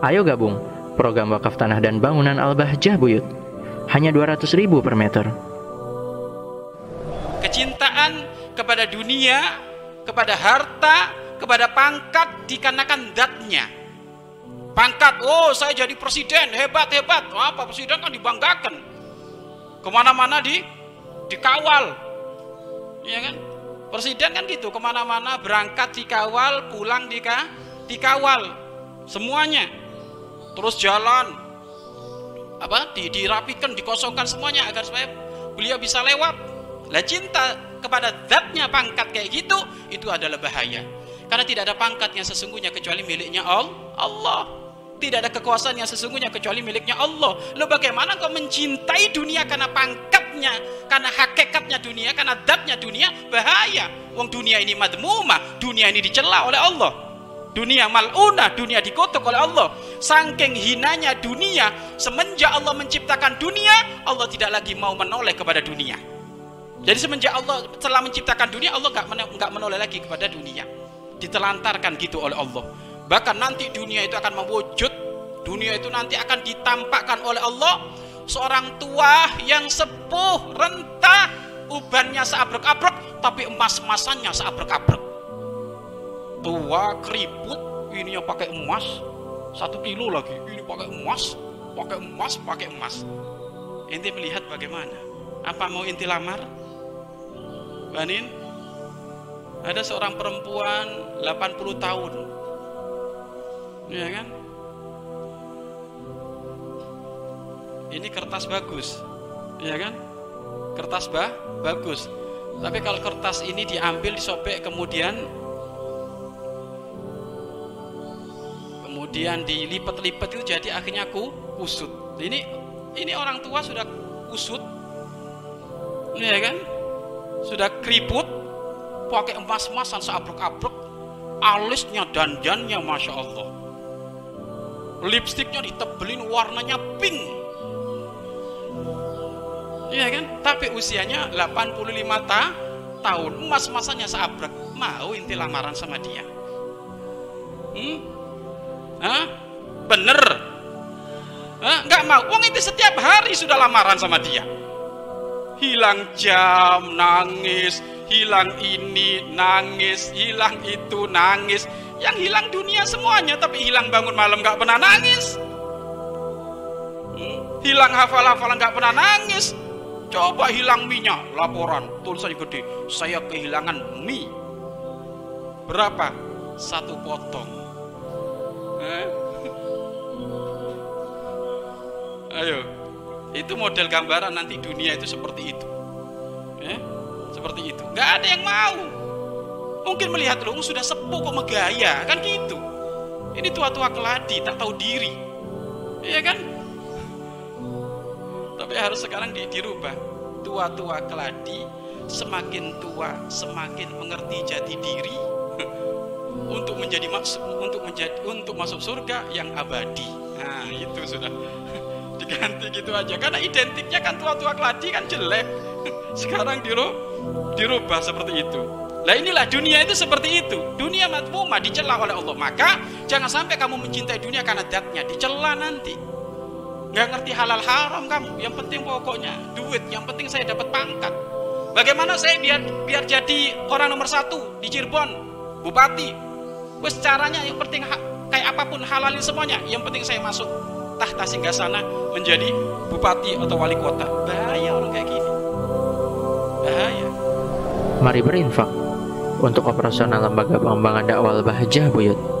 Ayo gabung program wakaf tanah dan bangunan Al-Bahjah Buyut. Hanya 200 ribu per meter. Kecintaan kepada dunia, kepada harta, kepada pangkat dikarenakan datnya. Pangkat, oh saya jadi presiden, hebat, hebat. Apa presiden kan dibanggakan. Ke mana-mana di dikawal. Iya kan? Presiden kan gitu, ke mana-mana berangkat dikawal, pulang dika, dikawal. Semuanya. Terus jalan. Apa? Di, dirapikan, dikosongkan semuanya agar supaya beliau bisa lewat. Lah cinta kepada zatnya pangkat kayak gitu, itu adalah bahaya. Karena tidak ada pangkat yang sesungguhnya kecuali miliknya Allah. Tidak ada kekuasaan yang sesungguhnya kecuali miliknya Allah. Lo bagaimana kau mencintai dunia karena pangkatnya, karena hakikatnya dunia, karena datnya dunia, bahaya. Wong dunia ini madmumah, dunia ini dicela oleh Allah. Dunia maluna, dunia dikutuk oleh Allah. Saking hinanya dunia, semenjak Allah menciptakan dunia, Allah tidak lagi mau menoleh kepada dunia. Jadi semenjak Allah telah menciptakan dunia, Allah nggak menoleh lagi kepada dunia ditelantarkan gitu oleh Allah bahkan nanti dunia itu akan mewujud dunia itu nanti akan ditampakkan oleh Allah seorang tua yang sepuh renta ubannya seabrek-abrek tapi emas-emasannya seabrek-abrek tua keriput ini yang pakai emas. Satu kilo lagi ini pakai emas pakai emas pakai emas. Inti melihat bagaimana? Apa mau inti lamar? Banin ada seorang perempuan 80 tahun. Ya kan? Ini kertas bagus. Ya kan? Kertas bah bagus. Tapi kalau kertas ini diambil disobek kemudian kemudian dilipat-lipat itu jadi akhirnya aku kusut. Ini ini orang tua sudah kusut. Ya kan? Sudah keriput pakai emas-emasan seabrek-abrek alisnya dandannya Masya Allah. Lipstiknya ditebelin warnanya pink. Iya kan? Tapi usianya 85 ta tahun. Emas-emasannya seabrek mau inti lamaran sama dia. Hmm? Hah? bener? Hah? nggak mau. Uang itu setiap hari sudah lamaran sama dia. Hilang jam nangis. Hilang ini nangis. Hilang itu nangis. Yang hilang dunia semuanya tapi hilang bangun malam nggak pernah nangis. Hmm? hilang hafal-hafalan nggak pernah nangis. Coba hilang minyak. Laporan tulisannya gede. Saya kehilangan mie. Berapa? Satu potong eh? ayo. Itu model gambaran nanti dunia itu seperti itu. Eh? seperti itu. Nggak ada yang mau. Mungkin melihat lu sudah sepuh kok megaya kan gitu. Ini tua-tua keladi tak tahu diri. Iya kan? Tapi harus sekarang di, dirubah. Tua-tua keladi semakin tua semakin mengerti jati diri untuk menjadi untuk menjadi untuk masuk surga yang abadi nah itu sudah diganti gitu aja karena identiknya kan tua-tua keladi kan jelek sekarang dirubah dirubah seperti itu. Nah inilah dunia itu seperti itu. Dunia matmuma dicela oleh Allah. Maka jangan sampai kamu mencintai dunia karena datnya dicela nanti. Gak ngerti halal haram kamu. Yang penting pokoknya duit. Yang penting saya dapat pangkat. Bagaimana saya biar biar jadi orang nomor satu di Cirebon, bupati. Wes caranya yang penting kayak apa pun halalin semuanya. Yang penting saya masuk tahta singgah sana menjadi bupati atau wali kota. Bahaya orang kayak gini. Bahaya. Mari berinfak untuk operasional lembaga pengembangan dakwah Bahjah Buyut.